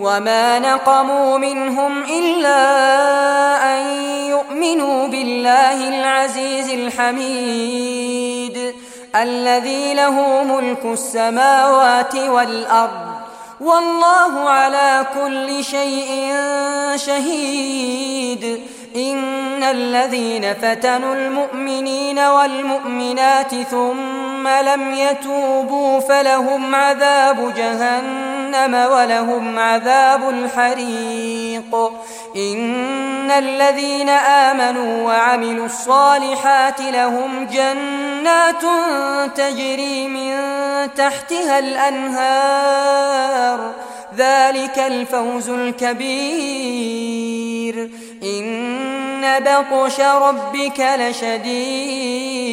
وما نقموا منهم إلا أن يؤمنوا بالله العزيز الحميد الذي له ملك السماوات والأرض والله على كل شيء شهيد إن الذين فتنوا المؤمنين والمؤمنات ثم لم يتوبوا فلهم عذاب جهنم ولهم عذاب الحريق. إن الذين آمنوا وعملوا الصالحات لهم جنات تجري من تحتها الأنهار. ذلك الفوز الكبير. إن بطش ربك لشديد.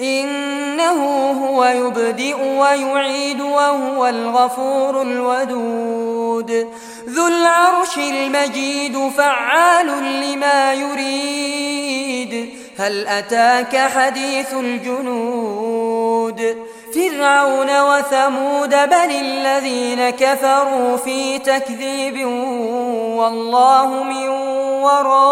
إنه هو يبدئ ويعيد وهو الغفور الودود. ذو العرش المجيد فعال لما يريد. هل أتاك حديث الجنود؟ فرعون وثمود بل الذين كفروا في تكذيب والله من ورائهم